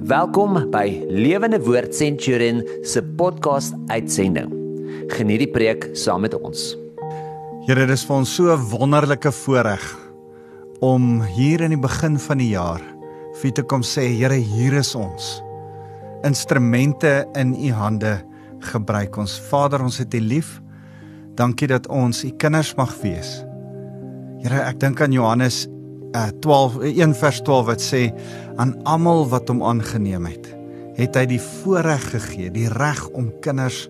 Welkom by Lewende Woord Centurion se podcast uitsending. Geniet die preek saam met ons. Here, dit is vir ons so 'n wonderlike voorreg om hier in die begin van die jaar vir te kom sê, Here, hier is ons. Instrumente in u hande gebruik ons. Vader, ons het u lief. Dankie dat ons u kinders mag wees. Here, ek dink aan Johannes uh, 12 1 vers 12 wat sê aan almal wat hom aangeneem het, het hy die voorreg gegee, die reg om kinders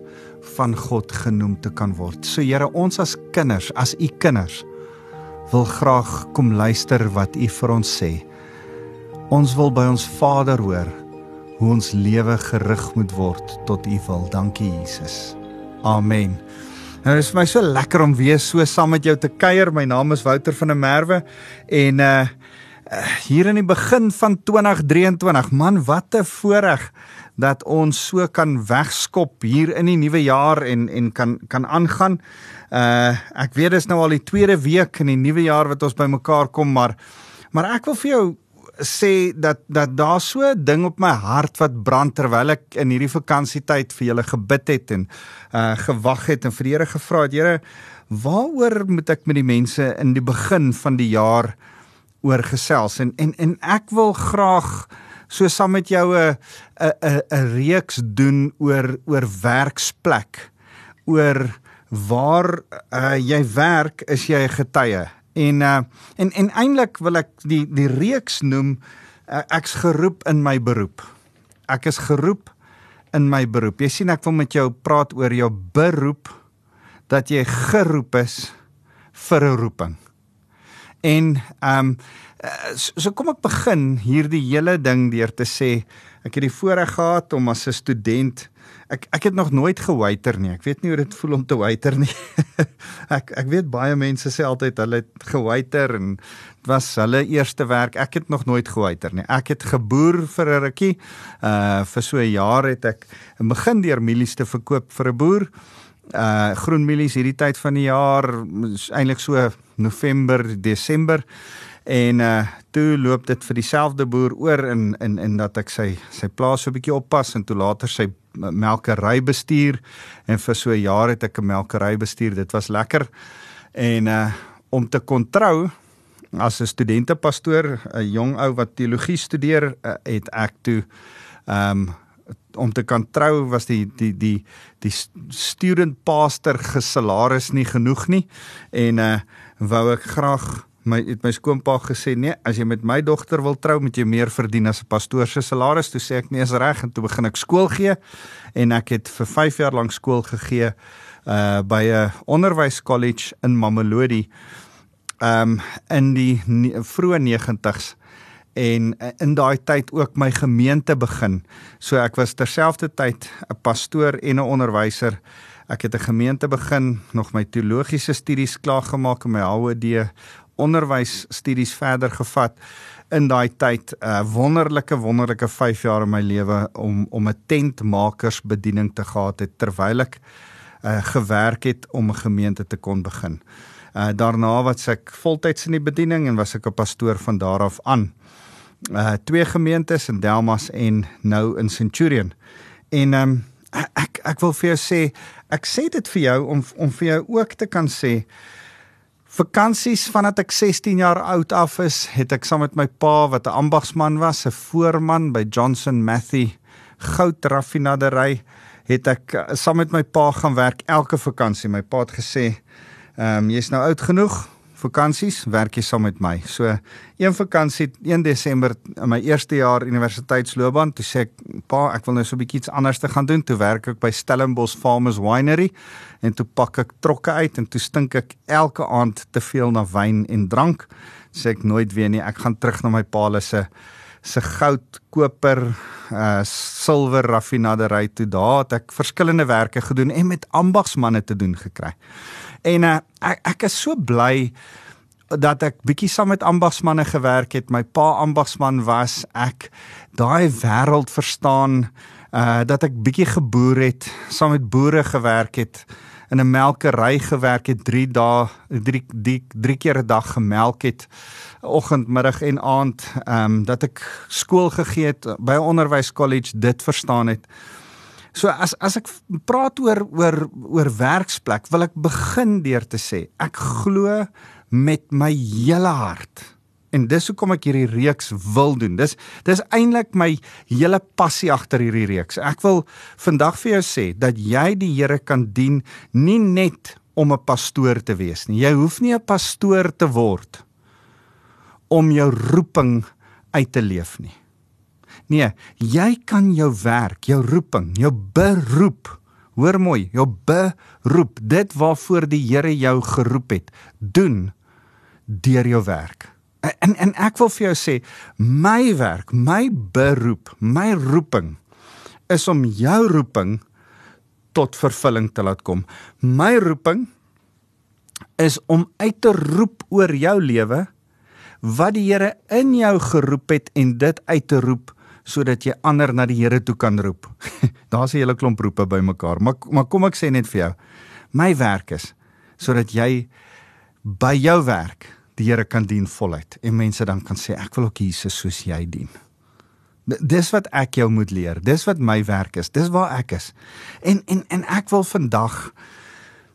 van God genoem te kan word. So Here, ons as kinders, as u kinders, wil graag kom luister wat u vir ons sê. Ons wil by ons Vader hoor hoe ons lewe gerig moet word tot u wil. Dankie Jesus. Amen. Nou is vir my so lekker om weer so saam met jou te kuier. My naam is Wouter van der Merwe en uh hier in die begin van 2023, man, wat 'n voorreg dat ons so kan wegskop hier in die nuwe jaar en en kan kan aangaan. Uh ek weet dis nou al die tweede week in die nuwe jaar wat ons bymekaar kom, maar maar ek wil vir jou sê dat dat daar so 'n ding op my hart wat brand terwyl ek in hierdie vakansietyd vir julle gebid het en uh gewag het en vir die Here gevra het, Here, waaroor moet ek met die mense in die begin van die jaar oor gesels? En en en ek wil graag so saam met jou 'n 'n 'n reeks doen oor oor werksplek oor waar uh, jy werk is jy 'n getuie En uh en en eintlik wil ek die die reeks noem uh, ek's geroep in my beroep. Ek is geroep in my beroep. Jy sien ek wil met jou praat oor jou beroep dat jy geroep is vir 'n roeping. En ehm um, so, kom ek begin hierdie hele ding deur te sê ek het die voorreg gehad om as 'n student ek ek het nog nooit gewaiter nie. Ek weet nie hoe dit voel om te waiter nie. ek ek weet baie mense sê altyd hulle het gewaiter en dit was hulle eerste werk. Ek het nog nooit gewaiter nie. Ek het geboer vir 'n rukkie. Uh vir so 'n jaar het ek begin deur mielies te verkoop vir 'n boer. Uh groen mielies hierdie tyd van die jaar, eintlik so November, Desember en uh toe loop dit vir dieselfde boer oor in in in dat ek sy sy plaas so 'n bietjie oppas en toe later sy melkery bestuur en vir so 'n jaar het ek 'n melkery bestuur. Dit was lekker. En uh om te kon trou as 'n studentepastoor, 'n jong ou wat teologie studeer, uh, het ek toe um om te kan trou was die die die die student pastor gesalaris nie genoeg nie. En uh wou ek graag my het my skoonpa gesê nee as jy met my dogter wil trou moet jy meer verdien as 'n pastoor se salaris. Toe sê ek nee is reg. En toe begin ek skool gee. En ek het vir 5 jaar lank skool gegee uh by 'n onderwyskollege in Mamelodi. Um in die vroeë 90s en uh, in daai tyd ook my gemeente begin so ek was terselfdertyd 'n pastoor en 'n onderwyser Ek het 'n gemeente begin, nog my teologiese studies klaar gemaak en my HOD onderwysstudies verder gevat in daai tyd 'n uh, wonderlike wonderlike 5 jaar in my lewe om om 'n tentmakersbediening te gehad het terwyl ek uh, gewerk het om 'n gemeente te kon begin. Uh, daarna wat ek voltyds in die bediening en was ek 'n pastoor van daar af aan. Uh twee gemeentes in Delmas en nou in Centurion. En um, ek ek wil vir jou sê, ek sê dit vir jou om om vir jou ook te kan sê Vakansies vandat ek 16 jaar oud af is, het ek saam met my pa wat 'n ambagsman was, 'n voorman by Johnson Matthey goudraffinaderry, het ek eh, saam met my pa gaan werk elke vakansie. My pa het gesê, "Ehm um, jy's nou oud genoeg, vakansies, werk jy saam met my." So, een vakansie 1 Desember in my eerste jaar universiteitsloopbaan, toe sê ek, "Pa, ek wil nou so 'n bietjie iets anders te gaan doen." Toe werk ek by Stellenbosch Farmers Winery en toe pak ek trokke uit en toe stink ek elke aand te veel na wyn en drank. Sê ek nooit weer nie, ek gaan terug na my pa se se goud, koper, uh silwer raffinaderry toe. Daar het ek verskillende werke gedoen en met ambagsmanne te doen gekry. En uh, ek ek is so bly dat ek bietjie saam met ambagsmanne gewerk het. My pa ambagsman was. Ek daai wêreld verstaan uh dat ek bietjie geboer het, saam met boere gewerk het. in 'n melkery gewerk het 3 dae 3 3 3 keer 'n dag gemelk het oggend, middag en aand, ehm um, dat ek skool gegee het by 'n onderwyskollege dit verstaan het. So as as ek praat oor oor oor werksplek, wil ek begin deur te sê ek glo met my hele hart En dis hoekom ek hierdie reeks wil doen. Dis dis eintlik my hele passie agter hierdie reeks. Ek wil vandag vir jou sê dat jy die Here kan dien nie net om 'n pastoor te wees nie. Jy hoef nie 'n pastoor te word om jou roeping uit te leef nie. Nee, jy kan jou werk, jou roeping, jou beroep, hoor mooi, jou beroep, dit waarvoor die Here jou geroep het, doen deur jou werk. En en ek wil vir jou sê, my werk, my beroep, my roeping is om jou roeping tot vervulling te laat kom. My roeping is om uit te roep oor jou lewe wat die Here in jou geroep het en dit uit te roep sodat jy ander na die Here toe kan roep. Daar's 'n hele klomp roepe bymekaar, maar maar kom ek sê net vir jou. My werk is sodat jy by jou werk die Here kan dien voluit en mense dan kan sê ek wil ook Jesus soos jy dien. Dis wat ek jou moet leer. Dis wat my werk is. Dis waar ek is. En en en ek wil vandag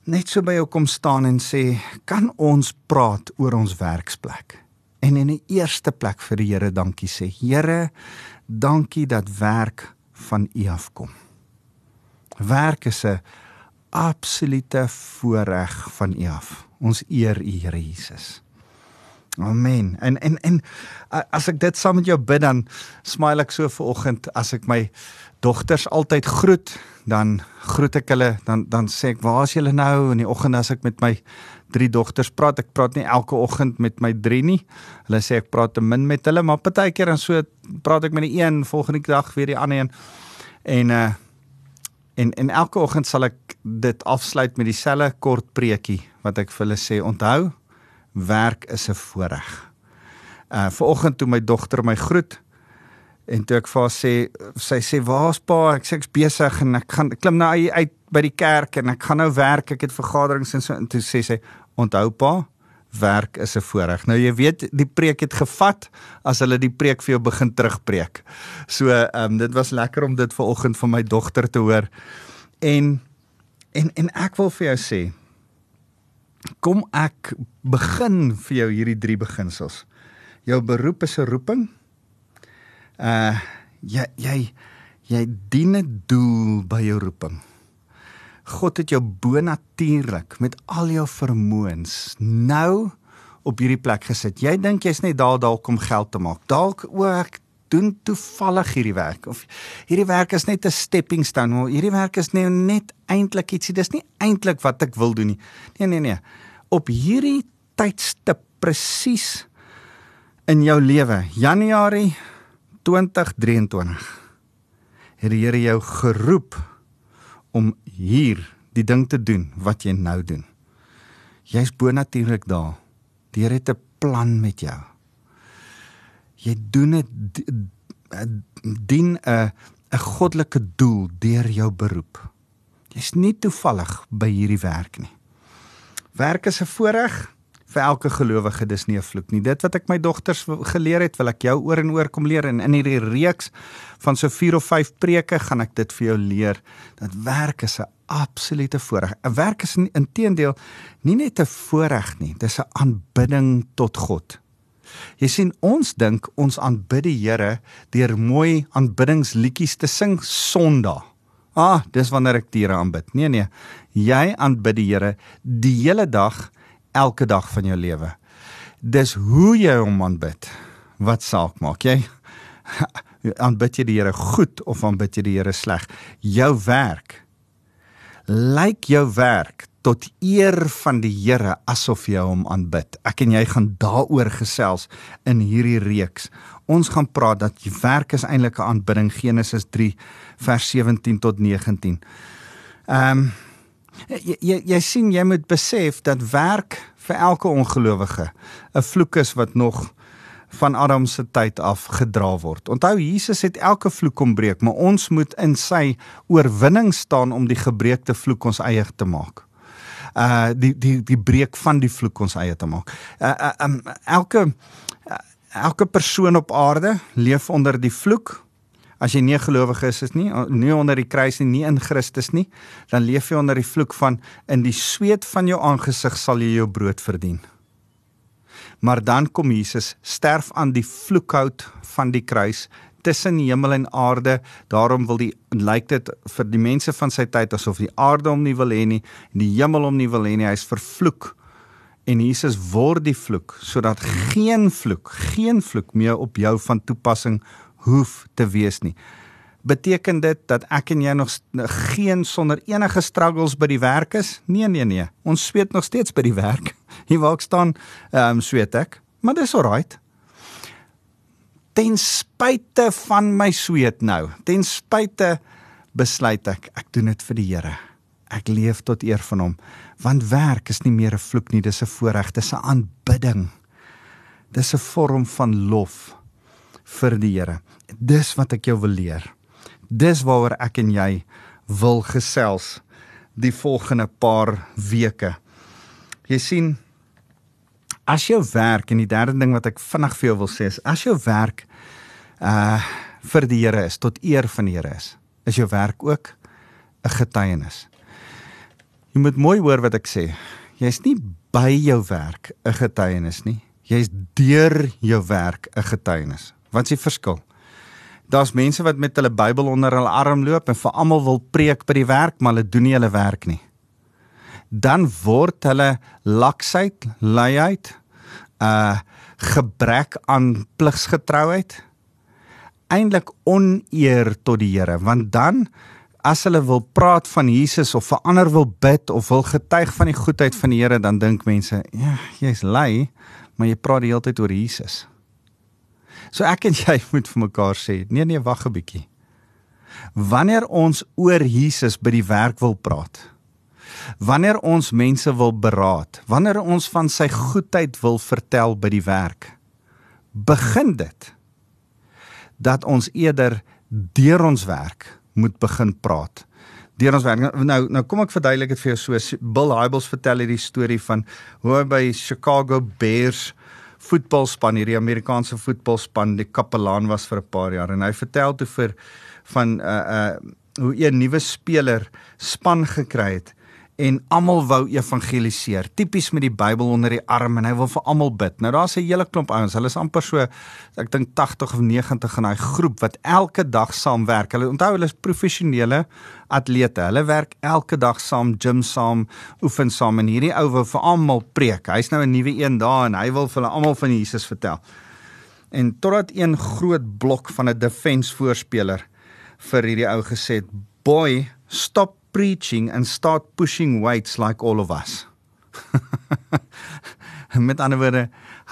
net so by jou kom staan en sê, kan ons praat oor ons werksplek? En in die eerste plek vir die Here dankie sê. Here, dankie dat werk van U afkom. Werk is 'n absolute voorreg van U af. Ons eer U, Here Jesus. Amen. En en en as ek dit saam met jou bid dan smile ek so ver oggend as ek my dogters altyd groet, dan groet ek hulle, dan dan sê ek, "Waar is julle nou?" in die oggend as ek met my drie dogters praat. Ek praat nie elke oggend met my drie nie. Hulle sê ek praat te min met hulle, maar partykeer dan so praat ek met die een, volgende dag weer die ander een. En uh en en elke oggend sal ek dit afsluit met dieselfde kort preekie wat ek vir hulle sê. Onthou, werk is 'n voorreg. Uh vanoggend toe my dogter my groet en toe ek vir haar sê sy sê waar's pa? Ek sê ek's besig en ek gaan klim nou uit by die kerk en ek gaan nou werk. Ek het vergaderings en so en toe sê sy onthou pa, werk is 'n voorreg. Nou jy weet die preek het gevat as hulle die preek vir jou begin terugpreek. So ehm um, dit was lekker om dit vanoggend van my dogter te hoor. En en en ek wil vir jou sê kom ek begin vir jou hierdie drie beginsels. Jou beroep is 'n roeping. Uh jy jy jy dien 'n doel by jou roeping. God het jou bonatuurlik met al jou vermoëns nou op hierdie plek gesit. Jy dink jy's net daar dalk om geld te maak. Dalk o ek doen toevallig hierdie werk of hierdie werk is net 'n stepping stone. Hierdie werk is nou net eintlik ietsie. Dis nie eintlik wat ek wil doen nie. Nee nee nee. Op hierdie tydstip presies in jou lewe, Januarie 2023. Het die Here jou geroep om hier die ding te doen wat jy nou doen. Jy's bonatuurlik daar. Die Here het 'n plan met jou jy doen dit dien 'n 'n goddelike doel deur jou beroep. Jy's nie toevallig by hierdie werk nie. Werk is 'n voorreg vir elke gelowige, dis nie 'n vloek nie. Dit wat ek my dogters geleer het, wil ek jou oor en oor kom leer en in hierdie reeks van so 4 of 5 preke gaan ek dit vir jou leer dat werk is 'n absolute voorreg. 'n Werk is inteendeel nie net 'n voorreg nie, dis 'n aanbidding tot God. Jy sien ons dink ons aanbid die Here deur mooi aanbiddingsliedjies te sing Sondag. Ah, dis wanneer ek diere aanbid. Nee nee. Jy aanbid die Here die hele dag, elke dag van jou lewe. Dis hoe jy hom aanbid. Wat saak maak jy? aanbid jy die Here goed of aanbid jy die Here sleg? Jou werk lyk jou werk tot eer van die Here asof jy hom aanbid. Ek en jy gaan daaroor gesels in hierdie reeks. Ons gaan praat dat die werk is eintlik 'n aanbidding Genesis 3 vers 17 tot 19. Ehm um, jy, jy jy sien jy moet besef dat werk vir elke ongelowige 'n vloek is wat nog van Adam se tyd af gedra word. Onthou Jesus het elke vloek kom breek, maar ons moet in sy oorwinning staan om die gebreekte vloek ons eie te maak. Uh die die die breek van die vloek ons eie te maak. Uh, uh um, elke uh, elke persoon op aarde leef onder die vloek. As jy nie gelowige is, is nie nie onder die kruis nie, nie in Christus nie, dan leef jy onder die vloek van in die sweet van jou aangesig sal jy jou brood verdien. Maar dan kom Jesus sterf aan die vloekhout van die kruis tussen hemel en aarde. Daarom wil die lyk dit vir die mense van sy tyd asof die aarde hom nie wil hê nie en die hemel hom nie wil hê nie. Hy's vervloek. En Jesus word die vloek sodat geen vloek, geen vloek meer op jou van toepassing hoef te wees nie. Beteken dit dat ek en jy nog geen sonder enige struggles by die werk is? Nee nee nee. Ons sweet nog steeds by die werk. Hier waar ek staan, ehm um, sweet ek. Maar dis alright ten spyte van my sweet nou, ten spyte besluit ek ek doen dit vir die Here. Ek leef tot eer van hom, want werk is nie meer 'n vloek nie, dis 'n voorreg, dis 'n aanbidding. Dis 'n vorm van lof vir die Here. Dis wat ek jou wil leer. Dis waaroor ek en jy wil gesels die volgende paar weke. Jy sien as jou werk en die derde ding wat ek vinnig vir jou wil sê is as jou werk uh vir die Here is tot eer van die Here is, is jou werk ook 'n getuienis. Jy moet mooi hoor wat ek sê. Jy's nie by jou werk 'n getuienis nie. Jy's deur jou werk 'n getuienis. Wat's die verskil? Daar's mense wat met hulle Bybel onder hulle arm loop en vir almal wil preek by die werk, maar hulle doen nie hulle werk nie dan word hulle laksheid, luiheid, uh gebrek aan pligsgetrouheid eintlik oneer tot die Here, want dan as hulle wil praat van Jesus of vir ander wil bid of wil getuig van die goedheid van die Here, dan dink mense, ja, jy's lui, maar jy praat die hele tyd oor Jesus. So ek en jy moet vir mekaar sê, nee nee, wag 'n bietjie. Wanneer ons oor Jesus by die werk wil praat, Wanneer ons mense wil beraad, wanneer ons van sy goedheid wil vertel by die werk, begin dit dat ons eerder deur ons werk moet begin praat. Deur ons werk. Nou nou kom ek verduidelik dit vir jou so. Bill Hybels vertel hierdie storie van hoe hy by Chicago Bears voetbalspan, hierdie Amerikaanse voetbalspan, die kapelaan was vir 'n paar jaar en hy vertel toe vir van 'n uh, uh hoe 'n nuwe speler span gekry het en almal wou evangeliseer. Tipies met die Bybel onder die arm en hy wil vir almal bid. Nou daar's 'n hele klomp ouens. Hulle is amper so ek dink 80 of 90 in daai groep wat elke dag saamwerk. Hulle onthou hulle is professionele atlete. Hulle werk elke dag saam, gym saam, oefen saam en hierdie ou wil vir almal preek. Hy's nou 'n nuwe een daar en hy wil vir hulle almal van Jesus vertel. En totdat een groot blok van 'n defense voorspeler vir hierdie ou gesê het, "Boy, stop preaching and start pushing weights like all of us. met ander woorde,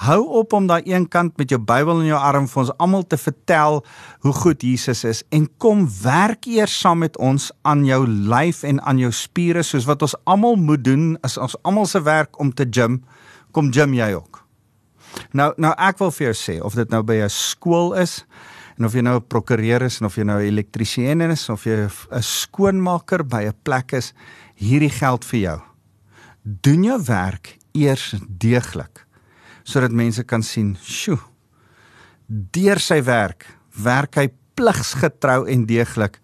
hou op om daai een kant met jou Bybel in jou arm vir ons almal te vertel hoe goed Jesus is en kom werk eers saam met ons aan jou lyf en aan jou spiere soos wat ons almal moet doen as ons almal se werk om te gym, kom gym jy ook. Nou nou ek wil vir jou sê of dit nou by 'n skool is, En of jy nou 'n prokureur is en of jy nou 'n elektriesien is of jy 'n skoonmaker by 'n plek is, hierdie geld vir jou. Doen jou werk eers deeglik sodat mense kan sien, "Sjoe. Deur sy werk werk hy pligsgetrou en deeglik.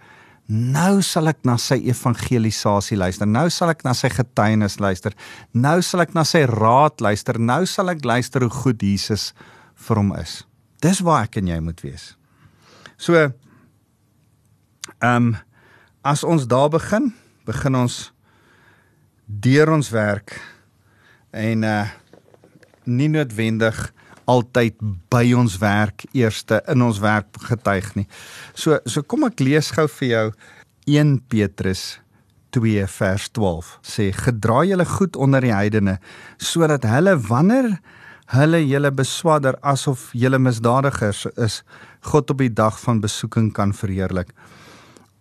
Nou sal ek na sy evangelisasie luister. Nou sal ek na sy getuienis luister. Nou sal ek na sy raad luister. Nou sal ek luister hoe goed Jesus vir hom is." Dis waar ek en jy moet wees. So ehm um, as ons daar begin, begin ons deur ons werk en uh nie noodwendig altyd by ons werk eerste in ons werk getuig nie. So so kom ek lees gou vir jou 1 Petrus 2 vers 12 sê gedra julle goed onder die heidene sodat hulle wanneer hulle julle beswadder asof julle misdadigers is God op die dag van besoeking kan verheerlik.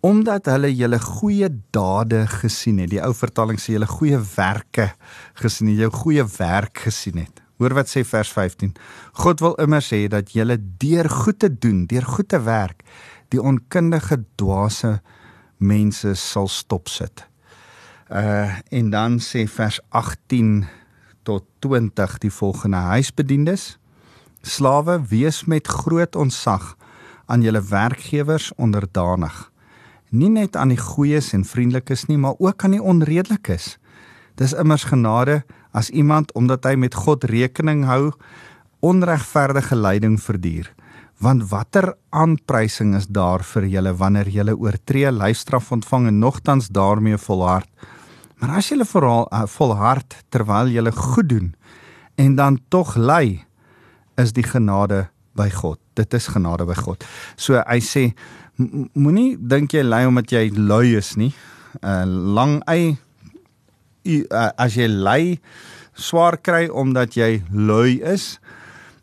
Omdat hulle julle goeie dade gesien het. Die ou vertaling sê julle goeie werke gesien het, jou goeie werk gesien het. Hoor wat sê vers 15. God wil immer sê dat julle deur goed te doen, deur goed te werk, die onkundige dwaase mense sal stopsit. Uh en dan sê vers 18 tot 20 die volgende huisbediendes slawe wees met groot ontzag aan julle werkgewers onderdanig. Nie net aan die goeies en vriendelikes nie maar ook aan die onredelikes dis immers genade as iemand omdat hy met God rekening hou onregverdige lyding verduur. Want watter aanprysing is daar vir julle wanneer julle oortree lyfstraf ontvang en nogtans daarmee volhard? Maar as julle vooral uh, volhard terwyl julle goed doen en dan tog ly is die genade by God. Dit is genade by God. So hy sê moenie dink jy ly omdat jy lui is nie. Uh, lang ei uh, as jy ly swaar kry omdat jy lui is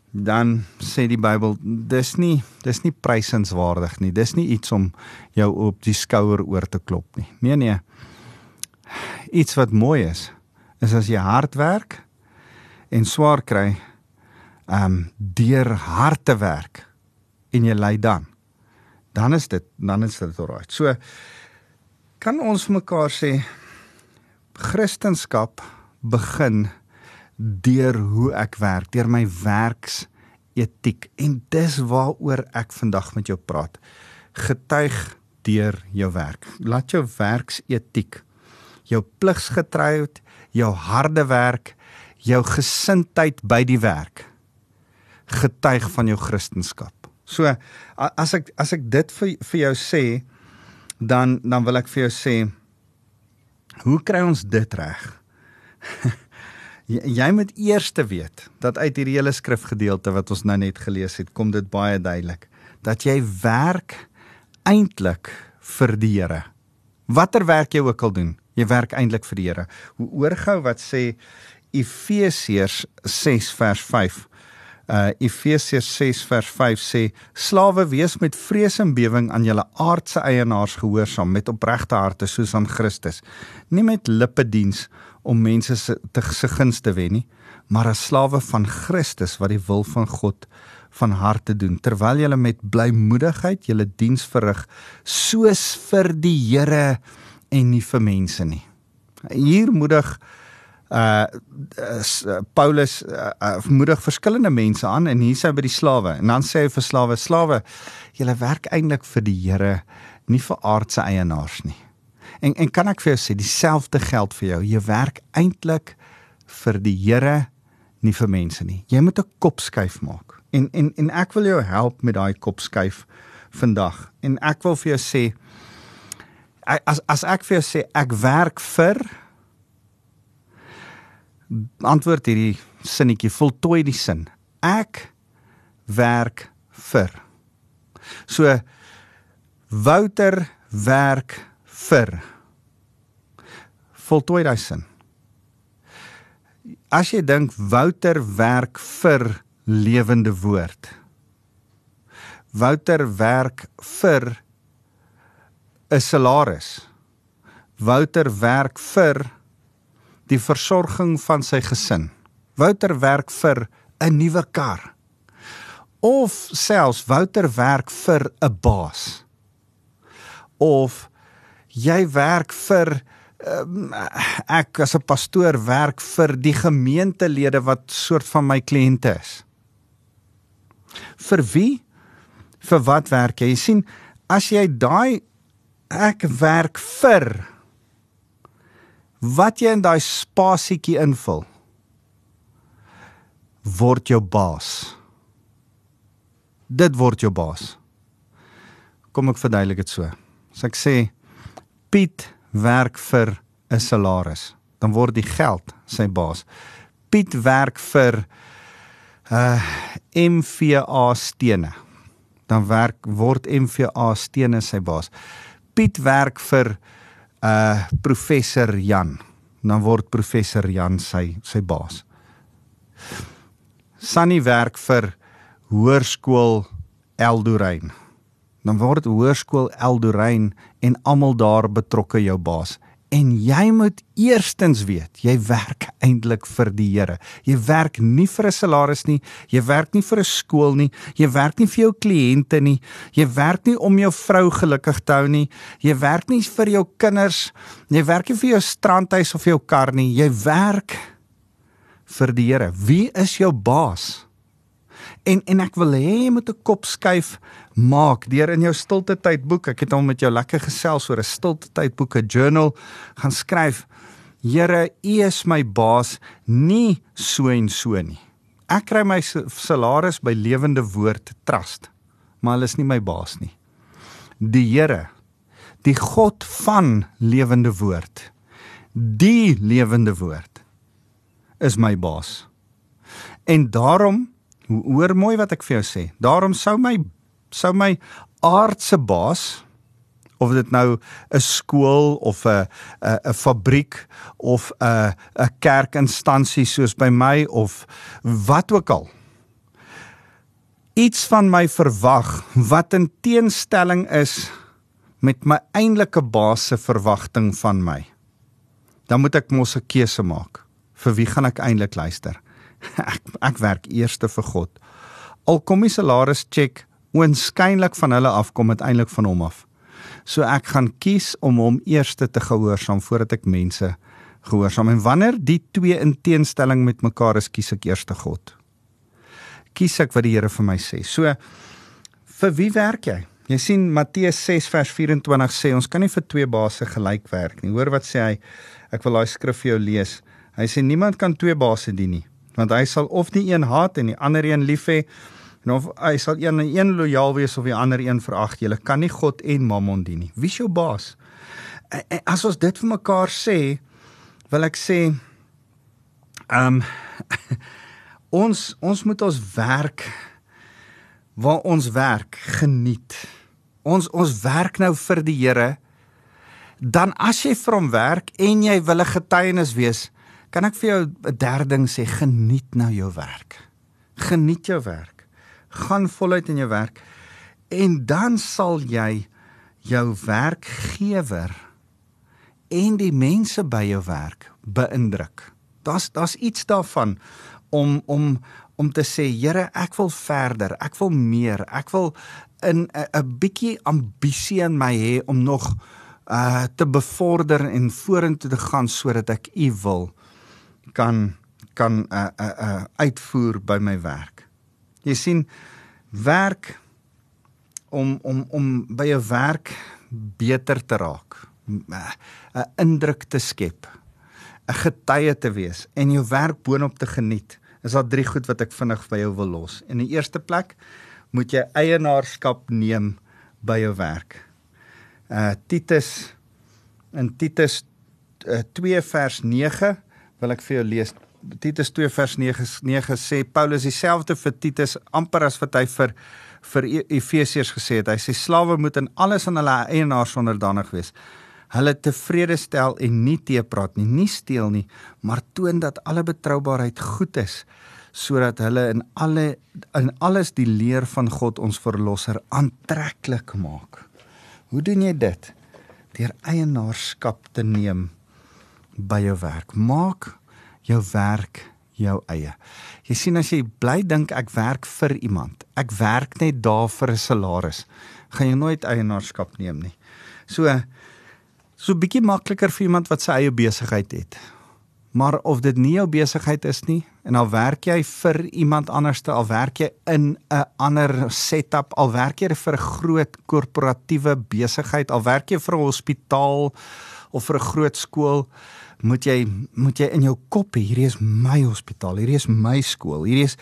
dan sê die Bybel dis nie dis nie prysenswaardig nie. Dis nie iets om jou op die skouer oor te klop nie. Nee nee. Iets wat mooi is is as jy hard werk en swaar kry um deur hard te werk en jy ly dan dan is dit dan is dit alraai so kan ons vir mekaar sê Christendom begin deur hoe ek werk, deur my werks etiek en dis waaroor ek vandag met jou praat. Getuig deur jou werk. Laat jou werks etiek, jou pligsgetrouheid, jou harde werk, jou gesindheid by die werk getuig van jou kristendom. So as ek as ek dit vir vir jou sê, dan dan wil ek vir jou sê hoe kry ons dit reg? jy, jy moet eers te weet dat uit hierdie hele skrifgedeelte wat ons nou net gelees het, kom dit baie duidelik dat jy werk eintlik vir die Here. Watter werk jy ook al doen, jy werk eintlik vir die Here. Hoe oorgou wat sê Efesiërs 6 vers 5. Uh Efesiërs 6 vers 5 sê slawe wees met vrees en bewering aan julle aardse eienaars gehoorsaam met opregte harte soos aan Christus. Nie met lippe diens om mense se te se guns te wen nie, maar as slawe van Christus wat die wil van God van harte doen terwyl jy met blymoedigheid julle diens verrig soos vir die Here en nie vir mense nie. Hier moedig uh, uh Paulus uh, uh, moedig verskillende mense aan en hier sê hy by die slawe en dan sê hy vir slawe slawe julle werk eintlik vir die Here nie vir aardse eienaars nie. En en kan ek vir jou sê dieselfde geld vir jou. Jy werk eintlik vir die Here nie vir mense nie. Jy moet 'n kop skuif maak. En en en ek wil jou help met daai kop skuif vandag. En ek wil vir jou sê as as ek vir jou sê ek werk vir antwoord hierdie sinnetjie, voltooi die sin. Ek werk vir. So Wouter werk vir. Voltooi daai sin. As jy dink Wouter werk vir lewende woord. Wouter werk vir 'n salaris. Wouter werk vir die versorging van sy gesin. Wouter werk vir 'n nuwe kar. Of selfs Wouter werk vir 'n baas. Of jy werk vir um, ek as 'n pastoor werk vir die gemeentelede wat soort van my kliënte is. Vir wie? Vir wat werk jy? Jy sien, as jy daai ek werk vir wat jy in daai spasietjie invul word jou baas. Dit word jou baas. Kom ek verduidelik dit so. As ek sê Piet werk vir 'n salaris, dan word die geld sy baas. Piet werk vir uh MVA stene. Dan werk word MVA stene sy baas. Piet werk vir uh professor Jan. Dan word professor Jan sy sy baas. Sunny werk vir Hoërskool Eldorein dan word hoërskool Eldorein en almal daar betrokke jou baas En jy moet eerstens weet, jy werk eintlik vir die Here. Jy werk nie vir 'n salaris nie, jy werk nie vir 'n skool nie, jy werk nie vir jou kliënte nie, jy werk nie om jou vrou gelukkig te hou nie, jy werk nie vir jou kinders, jy werk nie vir jou strandhuis of jou kar nie, jy werk vir die Here. Wie is jou baas? En en ek wil hê jy moet 'n kop skuif maak deur in jou stilte tyd boek. Ek het al met jou lekker gesels oor 'n stilte tyd boek, 'n journal gaan skryf. Here, U is my baas, nie so en so nie. Ek kry my salaris by Lewende Woord Trust, maar hulle is nie my baas nie. Die Here, die God van Lewende Woord, die Lewende Woord is my baas. En daarom Hoor mooi wat ek vir jou sê. Daarom sou my sou my aardse baas of dit nou 'n skool of 'n 'n 'n fabriek of 'n 'n kerkinstansie soos by my of wat ook al iets van my verwag wat in teenstelling is met my eintlike baas se verwagting van my. Dan moet ek mos 'n keuse maak. Vir wie gaan ek eintlik luister ek ek werk eerste vir God. Al kom die salaris check oënskynlik van hulle af kom uiteindelik van hom af. So ek gaan kies om hom eerste te gehoorsaam voordat ek mense gehoorsaam. En wanneer die twee in teenstelling met mekaar is, kies ek eerste God. Kies ek wat die Here vir my sê. So vir wie werk jy? Jy sien Matteus 6 vers 24 sê ons kan nie vir twee baase gelyk werk nie. Hoor wat sê hy? Ek wil daai skrif vir jou lees. Hy sê niemand kan twee baase dien nie want hy sal of die een haat en die ander een lief hê en of hy sal een en een lojaal wees of die ander een verag. Jy kan nie God en Mammon dien nie. Wie is jou baas? En as ons dit vir mekaar sê, wil ek sê ehm um, ons ons moet ons werk waar ons werk geniet. Ons ons werk nou vir die Here. Dan as jy vir hom werk en jy wil 'n getuienis wees, Kan ek vir jou 'n derde ding sê, geniet nou jou werk. Geniet jou werk. Gaan voluit in jou werk en dan sal jy jou werkgewer en die mense by jou werk beïndruk. Daar's daar's iets daarvan om om om te sê, Here, ek wil verder, ek wil meer, ek wil in 'n bietjie ambisie in my hê om nog uh te bevorder en vorentoe te gaan sodat ek U wil kan kan 'n uh, 'n uh, uh, uitvoer by my werk. Jy sien werk om om om by jou werk beter te raak, 'n uh, indruk te skep, 'n getuie te wees en jou werk boonop te geniet. Is daar drie goed wat ek vinnig by jou wil los. In die eerste plek moet jy eienaarskap neem by jou werk. Uh Titus in Titus uh, 2 vers 9 wil ek vir jou lees. Titus 2 vers 9 9 sê Paulus dieselfde vir Titus amper as wat hy vir vir e-, Efesiërs gesê het. Hy sê slawe moet in alles aan hulle eienaars onderdanig wees. Hulle tevrede stel en nie teepraat nie, nie steel nie, maar toon dat alle betroubaarheid goed is sodat hulle in alle in alles die leer van God ons verlosser aantreklik maak. Hoe doen jy dit? Deur eienaarskap te neem by jou werk. Maak jou werk jou eie. Jy sien as jy bly dink ek werk vir iemand. Ek werk net daar vir 'n salaris. Gaan jy nooit eienaarskap neem nie. So so bietjie makliker vir iemand wat sy eie besigheid het. Maar of dit nie jou besigheid is nie en al werk jy vir iemand anderste, al werk jy in 'n ander setup, al werk jy vir 'n groot korporatiewe besigheid, al werk jy vir 'n hospitaal of vir 'n groot skool, moet jy moet jy in jou kop hê hierdie is my hospitaal hierdie is my skool hierdie is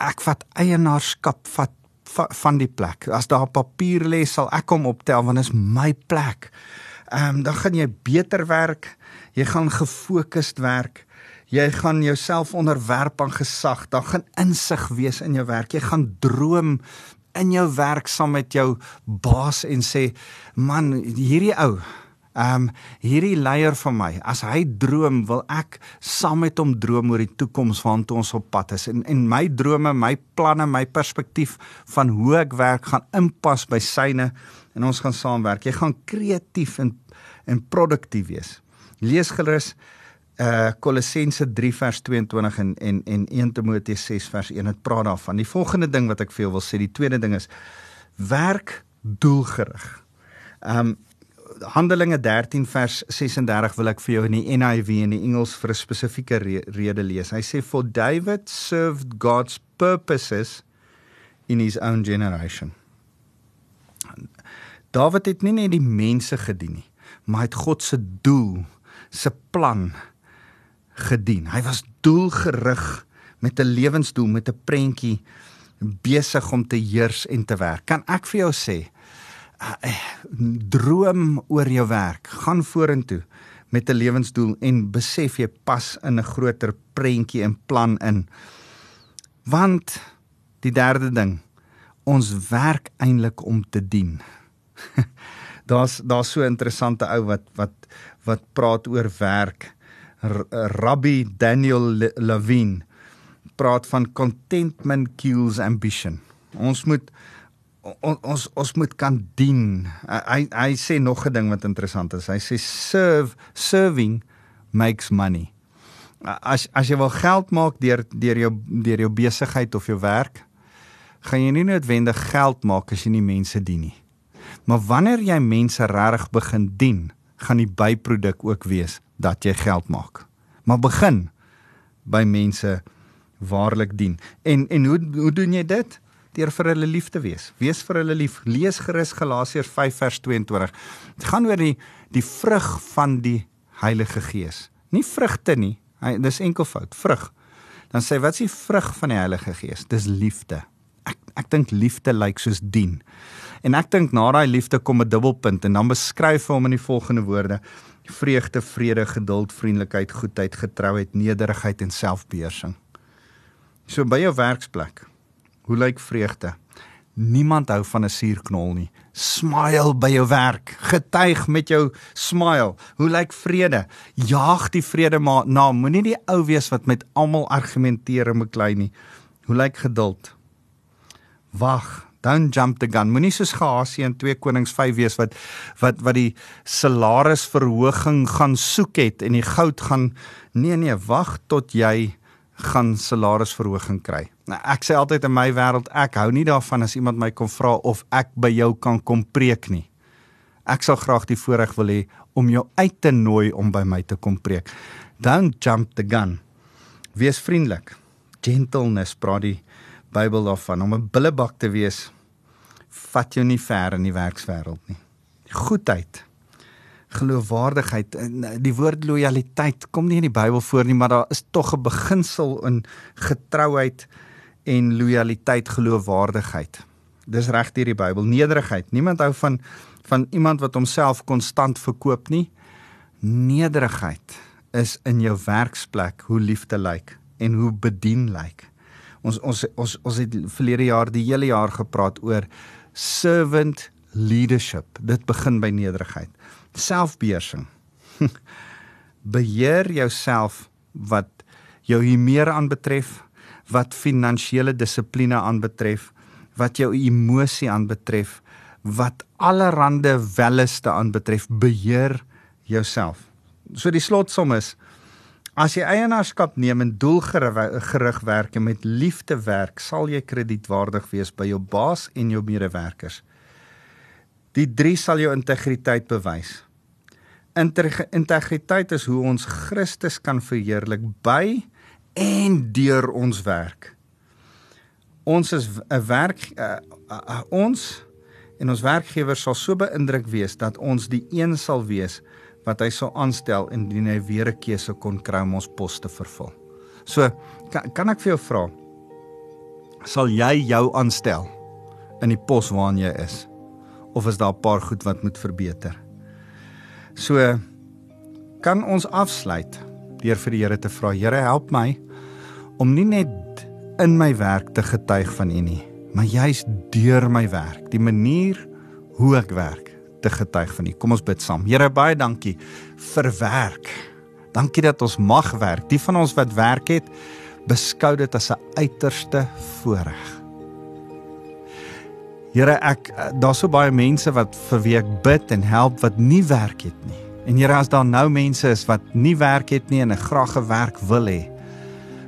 ek vat eienaarskap vat va, van die plek. As daar papier lê sal ek hom optel want dit is my plek. Ehm um, dan gaan jy beter werk jy gaan gefokusd werk jy gaan jouself onderwerp aan gesag dan gaan insig wees in jou werk. Jy gaan droom in jou werk saam met jou baas en sê man hierdie ou Ehm um, hierdie leier van my, as hy droom, wil ek saam met hom droom oor die toekoms waartoe ons op pad is. En en my drome, my planne, my perspektief van hoe ek werk gaan inpas by syne en ons gaan saamwerk. Jy gaan kreatief en en produktief wees. Lees gerus uh Kolossense 3 vers 22 en en en 1 Timoteus 6 vers 1 het praat daarvan. Die volgende ding wat ek vir jou wil sê, die tweede ding is werk doelgerig. Um Handelinge 13 vers 36 wil ek vir jou in die NIV en die Engels vir 'n spesifieke re rede lees. Hy sê for David served God's purposes in his own generation. David het nie net die mense gedien nie, maar hy het God se doel, se plan gedien. Hy was doelgerig met 'n lewensdoel, met 'n prentjie besig om te heers en te werk. Kan ek vir jou sê, droom oor jou werk, gaan vorentoe met 'n lewensdoel en besef jy pas in 'n groter prentjie en plan in. Want die derde ding, ons werk eintlik om te dien. daar's daar's so 'n interessante ou wat wat wat praat oor werk. R Rabbi Daniel Levine praat van contentment kills ambition. Ons moet on, ons ons moet kan dien. Hy hy sê nog 'n ding wat interessant is. Hy sê serve serving makes money. As as jy wil geld maak deur deur jou deur jou besigheid of jou werk, gaan jy nie noodwendig geld maak as jy nie mense dien nie. Maar wanneer jy mense regtig begin dien, gaan die byproduk ook wees dat jy geld maak. Maar begin by mense waarlik dien. En en hoe hoe doen jy dit? Deur vir hulle lief te wees. Wees vir hulle lief. Lees gerus Galasiërs 5 vers 22. Dit gaan oor die die vrug van die Heilige Gees. Nie vrugte nie. Hy dis enkelvoud, vrug. Dan sê wat is die vrug van die Heilige Gees? Dis liefde. Ek ek dink liefde lyk soos dien. En ek dink na daai liefde kom 'n dubbelpunt en dan beskryf hy hom in die volgende woorde: vreugde, vrede, geduld, vriendelikheid, goedheid, getrouheid, nederigheid en selfbeheersing. So by jou werksplek Hoe lyk vreugde? Niemand hou van 'n suurknol nie. Smile by jou werk. Getuig met jou smile. Hoe lyk vrede? Jaag die vrede maar na. Moenie die ou wees wat met almal argumenteer en beklei nie. Hoe lyk geduld? Wag. Don't jump the gun. Moenie soos Gehasie in 2 Konings 5 wees wat wat wat die salarisverhoging gaan soek het en die goud gaan nee nee, wag tot jy gaan salarisverhoging kry. Nou ek sê altyd in my wêreld ek hou nie daarvan as iemand my kom vra of ek by jou kan kom preek nie. Ek sal graag die voorreg wil hê om jou uit te nooi om by my te kom preek. Don't jump the gun. Wees vriendelik. Gentleness praat die Bybel daarvan om 'n billebak te wees. Vat jou nie ver in die werkswêreld nie. Goedheid geloofwaardigheid en eh, die woord lojaliteit kom nie in die Bybel voor nie, maar daar is tog 'n beginsel in getrouheid en lojaliteit, geloofwaardigheid. Dis reg deur die Bybel, nederigheid. Niemand hou van van iemand wat homself konstant verkoop nie. Nederigheid is in jou werksplek hoe liefde lyk en hoe bedien lyk. Ons ons ons ons het verlede jaar die hele jaar gepraat oor servant leadership. Dit begin by nederigheid selfbeheersing. Beheer jouself wat jou humeur aanbetref, wat finansiële dissipline aanbetref, wat jou emosie aanbetref, wat allerhande welleste aanbetref, beheer jouself. So die slotsom is as jy eienaarskap neem en doelgerig werk en met liefde werk, sal jy kredietwaardig wees by jou baas en jou medewerkers. Die 3 sal jou integriteit bewys. Integriteit is hoe ons Christus kan verheerlik by en deur ons werk. Ons is 'n werk uh, uh, uh, ons en ons werkgewer sal so beïndruk wees dat ons die een sal wees wat hy sou aanstel indien hy weer 'n keuse kon kry om ons pos te vervul. So kan, kan ek vir jou vra sal jy jou aanstel in die pos waarin jy is? of is daar 'n paar goed wat moet verbeter? So kan ons afsluit deur vir die Here te vra, Here help my om nie net in my werk te getuig van U nie, maar juis deur my werk, die manier hoe ek werk te getuig van U. Kom ons bid saam. Here baie dankie vir werk. Dankie dat ons mag werk. Die van ons wat werk het, beskou dit as 'n uiterste voorreg. Here ek eh, daar's so baie mense wat vir wie ek bid en help wat nie werk het nie. En Here, as daar nou mense is wat nie werk het nie en 'n graag 'n werk wil hê,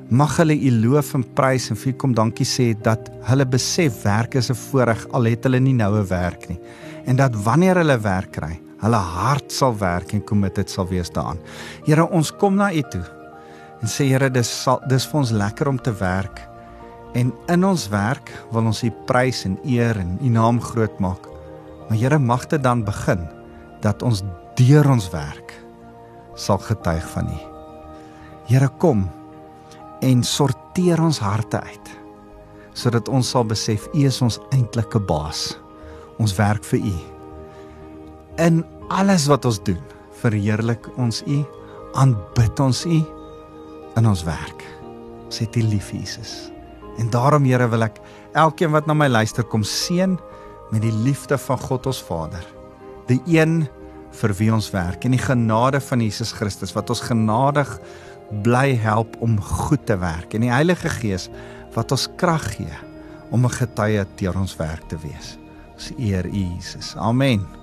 mag hulle U loof en prys en vir kom dankie sê dat hulle besef werk is 'n voorreg al het hulle nie nou 'n werk nie. En dat wanneer hulle werk kry, hulle hart sal werk en committed sal wees daaraan. Here, ons kom na U toe en sê Here, dis sal dis vir ons lekker om te werk. En in ons werk wil ons U prys en eer en U naam groot maak. Maar Here, mag dit dan begin dat ons deur ons werk sal getuig van U. Here kom en sorteer ons harte uit sodat ons sal besef U is ons eintlike baas. Ons werk vir U. In alles wat ons doen, verheerlik ons U, aanbid ons U in ons werk. Ons het U lief, Jesus. En daarom Here wil ek elkeen wat na my luister kom seën met die liefde van God ons Vader. Die een vir wie ons werk en die genade van Jesus Christus wat ons genadig bly help om goed te werk en die Heilige Gees wat ons krag gee om 'n getuie teer ons werk te wees. Ons eer U Jesus. Amen.